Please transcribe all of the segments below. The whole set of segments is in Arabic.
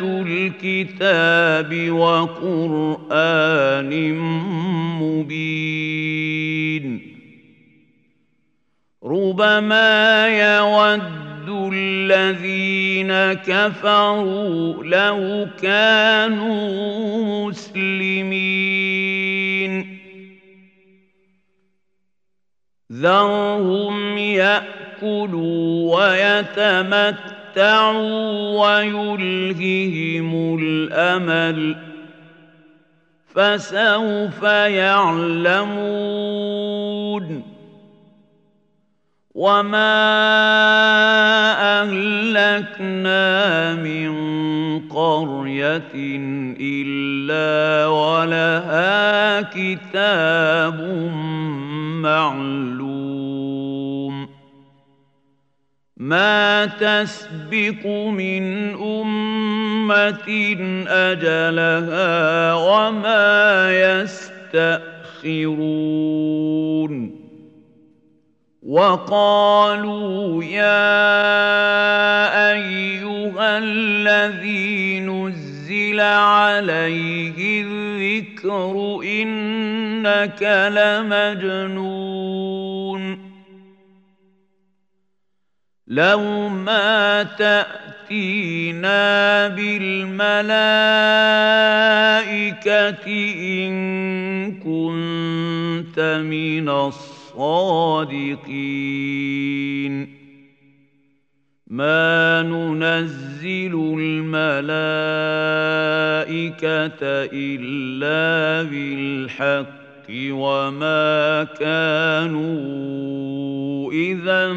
الكتاب وقرآن مبين. ربما يود الذين كفروا لو كانوا مسلمين. ذرهم يأكلوا ويتمتعوا ويلههم الأمل فسوف يعلمون وما أهلكنا من قرية إلا ولها كتاب معلوم ما تسبق من أمة أجلها وما يستأخرون. وقالوا يا أيها الذي نزل عليه الذكر إنك لمجنون. لو ما تأتينا بالملائكة إن كنت من الصادقين ما ننزل الملائكة إلا بالحق وما كانوا إذا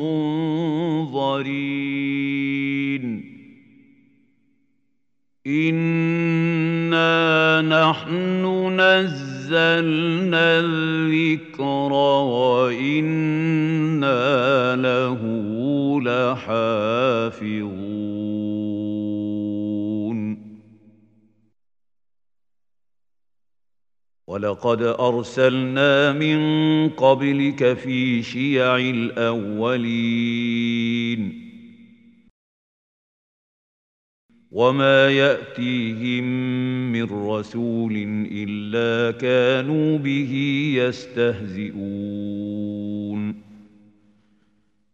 منظرين. إنا نحن نزلنا الذكر وإنا له لحافظون. ولقد أرسلنا من قبلك في شيع الأولين. وما يأتيهم من رسول إلا كانوا به يستهزئون.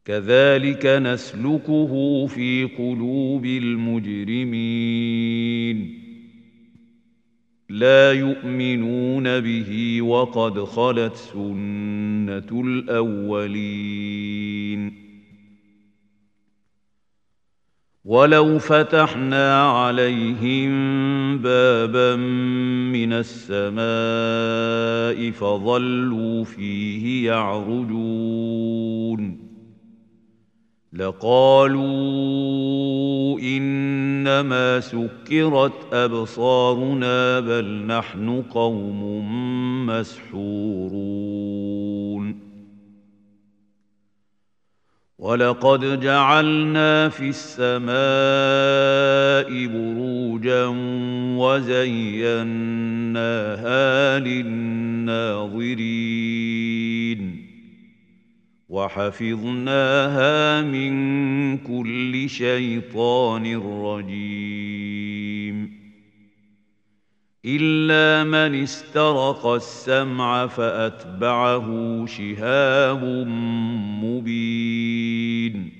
كذلك نسلكه في قلوب المجرمين. لا يؤمنون به وقد خلت سنة الأولين. ولو فتحنا عليهم بابا من السماء فظلوا فيه يعرجون. لقالوا إنما سكرت أبصارنا بل نحن قوم مسحورون. ولقد جعلنا في السماء بروجا وزيناها للناظرين. وحفظناها من كل شيطان رجيم. إلا من استرق السمع فأتبعه شهاب مبين.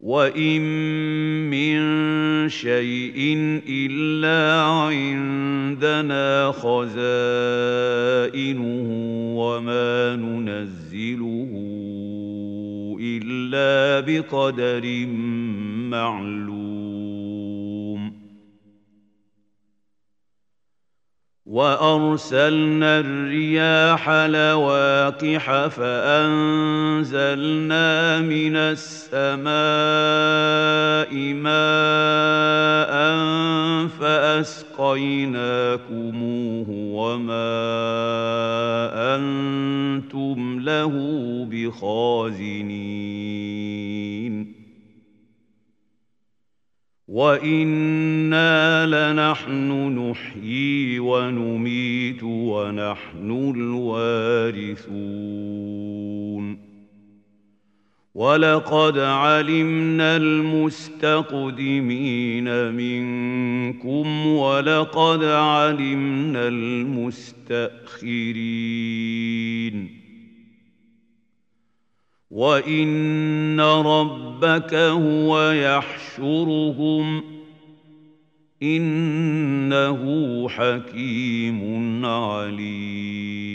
وان من شيء الا عندنا خزائنه وما ننزله الا بقدر معلوم وأرسلنا الرياح لواقح فأنزلنا من السماء ماء فأسقيناكموه وما أنتم له بخازنين. وأنا لنحن نحيي ونميت ونحن الوارثون ولقد علمنا المستقدمين منكم ولقد علمنا المستاخرين وان ربك هو يحشرهم انه حكيم عليم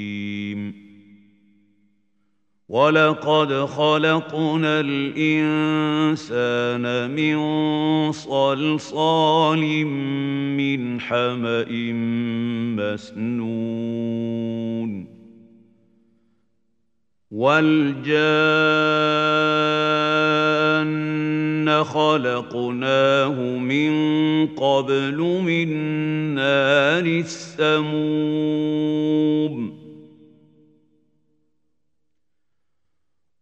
ولقد خلقنا الانسان من صلصال من حما مسنون والجان خلقناه من قبل من نار السموم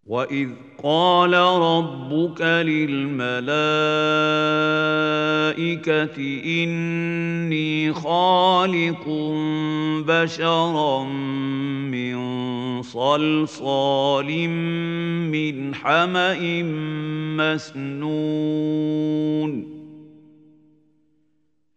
واذ قال ربك للملائكه اني خالق بشرا من صلصال من حما مسنون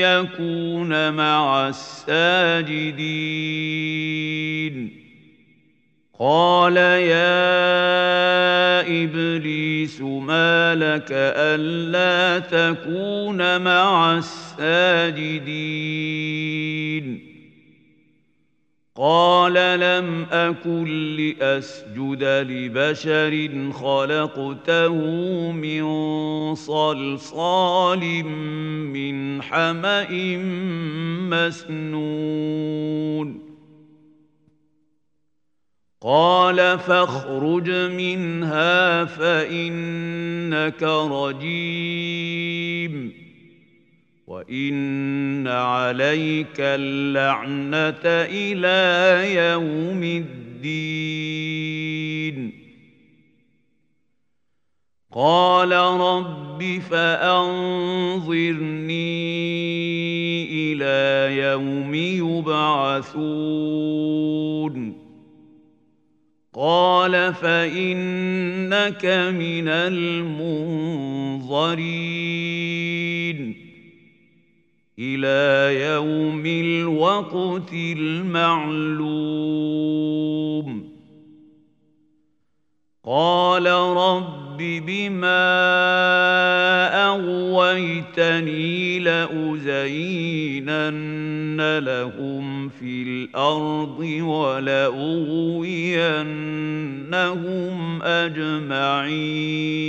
يكون مع الساجدين. قال يا إبليس ما لك ألا تكون مع الساجدين. قال لم اكن لاسجد لبشر خلقته من صلصال من حما مسنون. قال فاخرج منها فانك رجيم. وان عليك اللعنه إلى يوم الدين قال رب فانظرني إلى يوم يبعثون قال فانك من المنظرين إلى يوم الوقت المعلوم. قال رب بما أغويتني لأزينن لهم في الأرض ولأغوينهم أجمعين.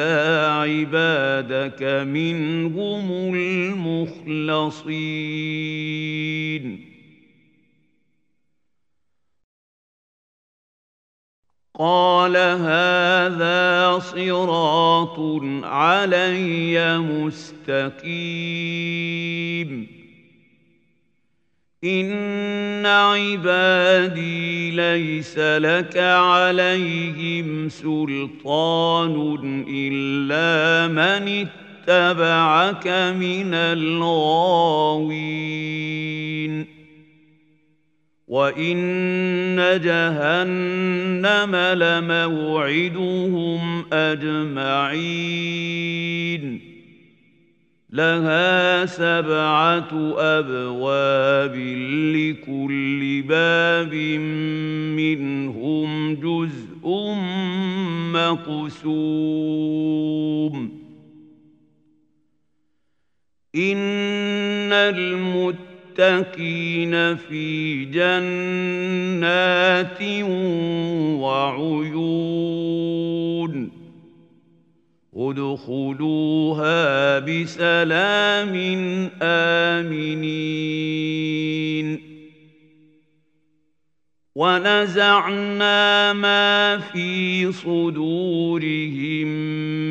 الا عبادك منهم المخلصين قال هذا صراط علي مستقيم ان عبادي ليس لك عليهم سلطان الا من اتبعك من الغاوين وان جهنم لموعدهم اجمعين لها سبعة أبواب لكل باب منهم جزء مقسوم. إن المتقين في جنات وعيون. ادخلوها بسلام آمنين. ونزعنا ما في صدورهم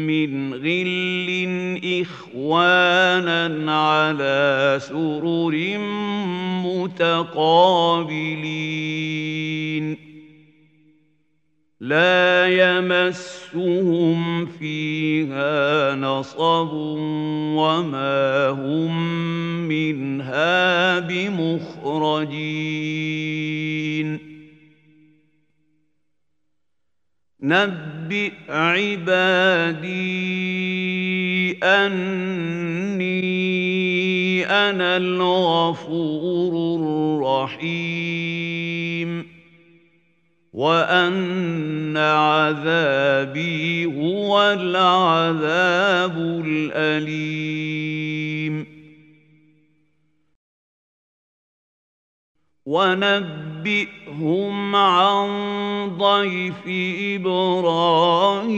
من غل إخوانا على سرر متقابلين. لا يمسهم فيها نصب وما هم منها بمخرجين. نبئ عبادي أني أنا الغفور الرحيم. وان عذابي هو العذاب الاليم ونبئهم عن ضيف إبراهيم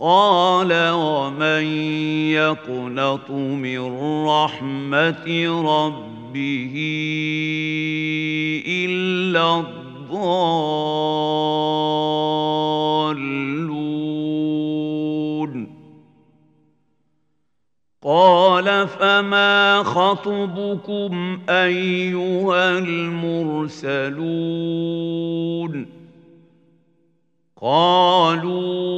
قال ومن يقنط من رحمة ربه إلا الضالون. قال فما خطبكم أيها المرسلون؟ قالوا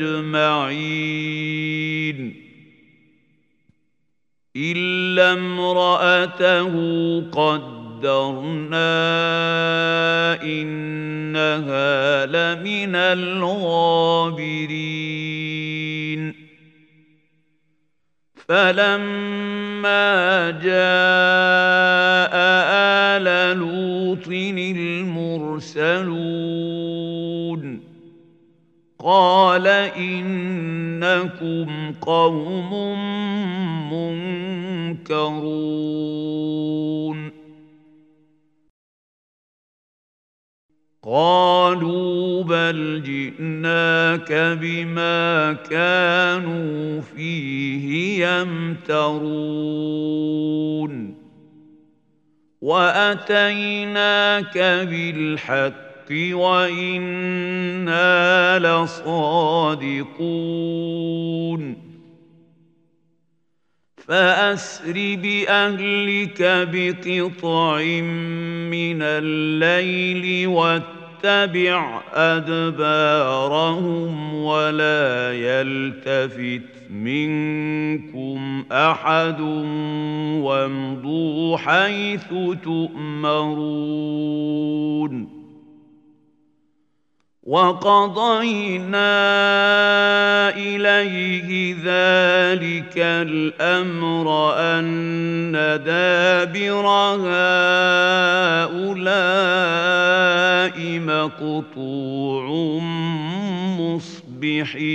لمنجوهم أجمعين. إلا امرأته قدرنا إنها لمن الغابرين. فلما جاء آل لوط المرسلون قال إنكم قوم منكرون. قالوا بل جئناك بما كانوا فيه يمترون. وأتيناك بالحق وإنا لصادقون. فأسر بأهلك بقطع من الليل واتبع أدبارهم ولا يلتفت منكم أحد وامضوا حيث تؤمرون. وقضينا إليه ذلك الأمر أن دابر هؤلاء مقطوع مصبحين.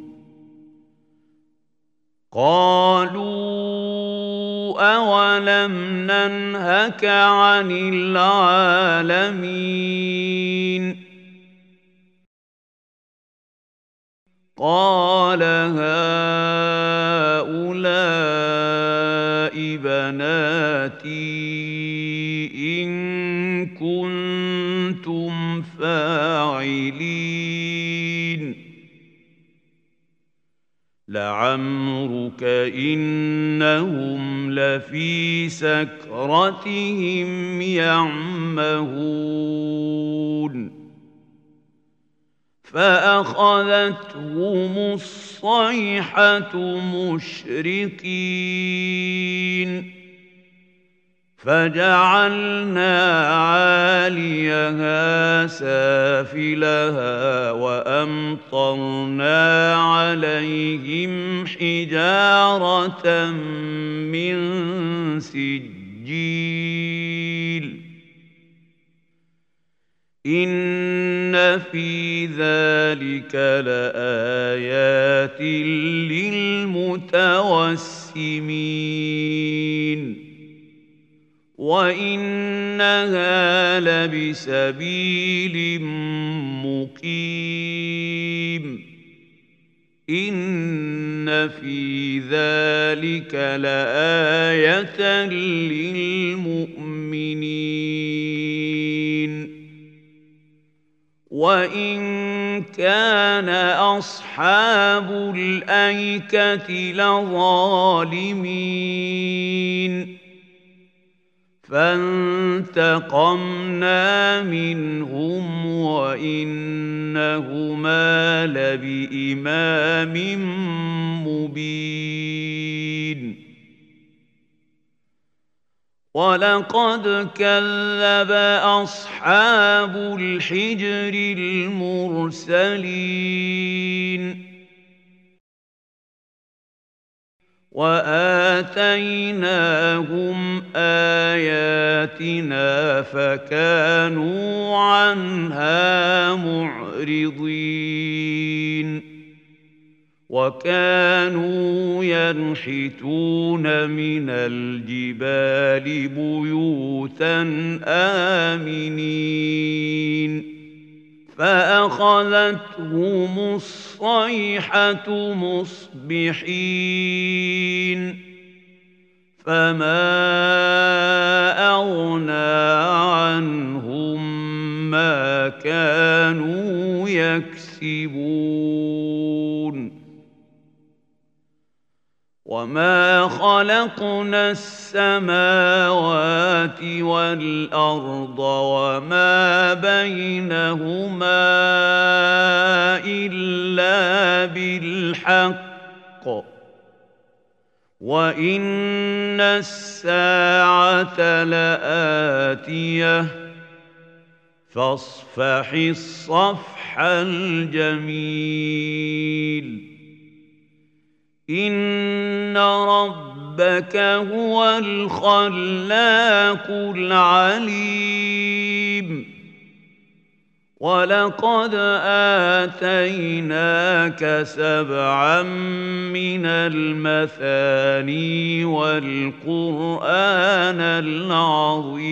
قالوا أولم ننهك عن العالمين؟ قال هؤلاء بناتي إن كنتم فاعلين. لعمرك إنهم لفي سكرتهم يعمهون. فأخذتهم الصيحة مشرقين. فجعلنا عاليها سافلها وأمطرنا عليهم حجارة من سجيل. إن في ذلك لآيات للمتوسمين. وانها لبسبيل مقيم ان في ذلك لايه للمؤمنين وان كان اصحاب الايكه لظالمين فانتقمنا منهم وإنهما لبإمام مبين. ولقد كذب أصحاب الحجر المرسلين. وآتيناهم آياتنا فكانوا عنها معرضين. وكانوا ينحتون من الجبال بيوتا آمنين. فأخذتهم الصيحة مصبحين فما أغنى عنهم ما كانوا يكسبون وما خلقنا السماوات والارض وما بينهما الا بالحق وان الساعة لاتيه فاصفح الصفح الجميل رب ربك هو الخلاق العليم ولقد آتيناك سبعا من المثاني والقرآن العظيم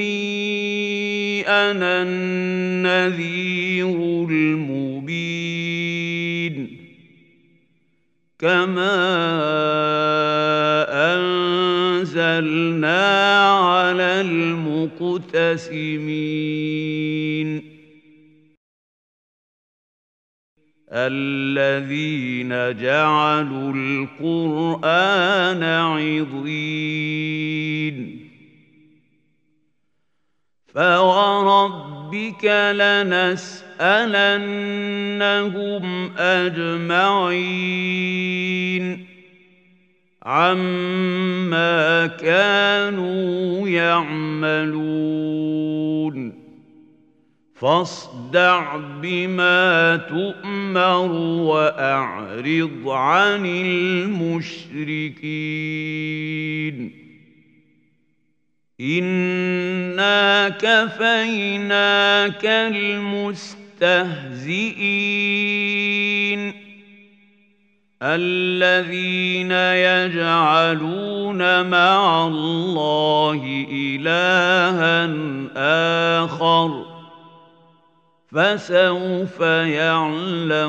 إني أنا النذير المبين. كما أنزلنا على المقتسمين. الذين جعلوا القرآن عضين. فوربك لنسألنهم أجمعين عما كانوا يعملون فاصدع بما تؤمر واعرض عن المشركين انا كفيناك المستهزئين الذين يجعلون مع الله الها اخر فسوف يعلمون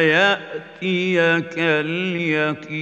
يأتيك اليقين.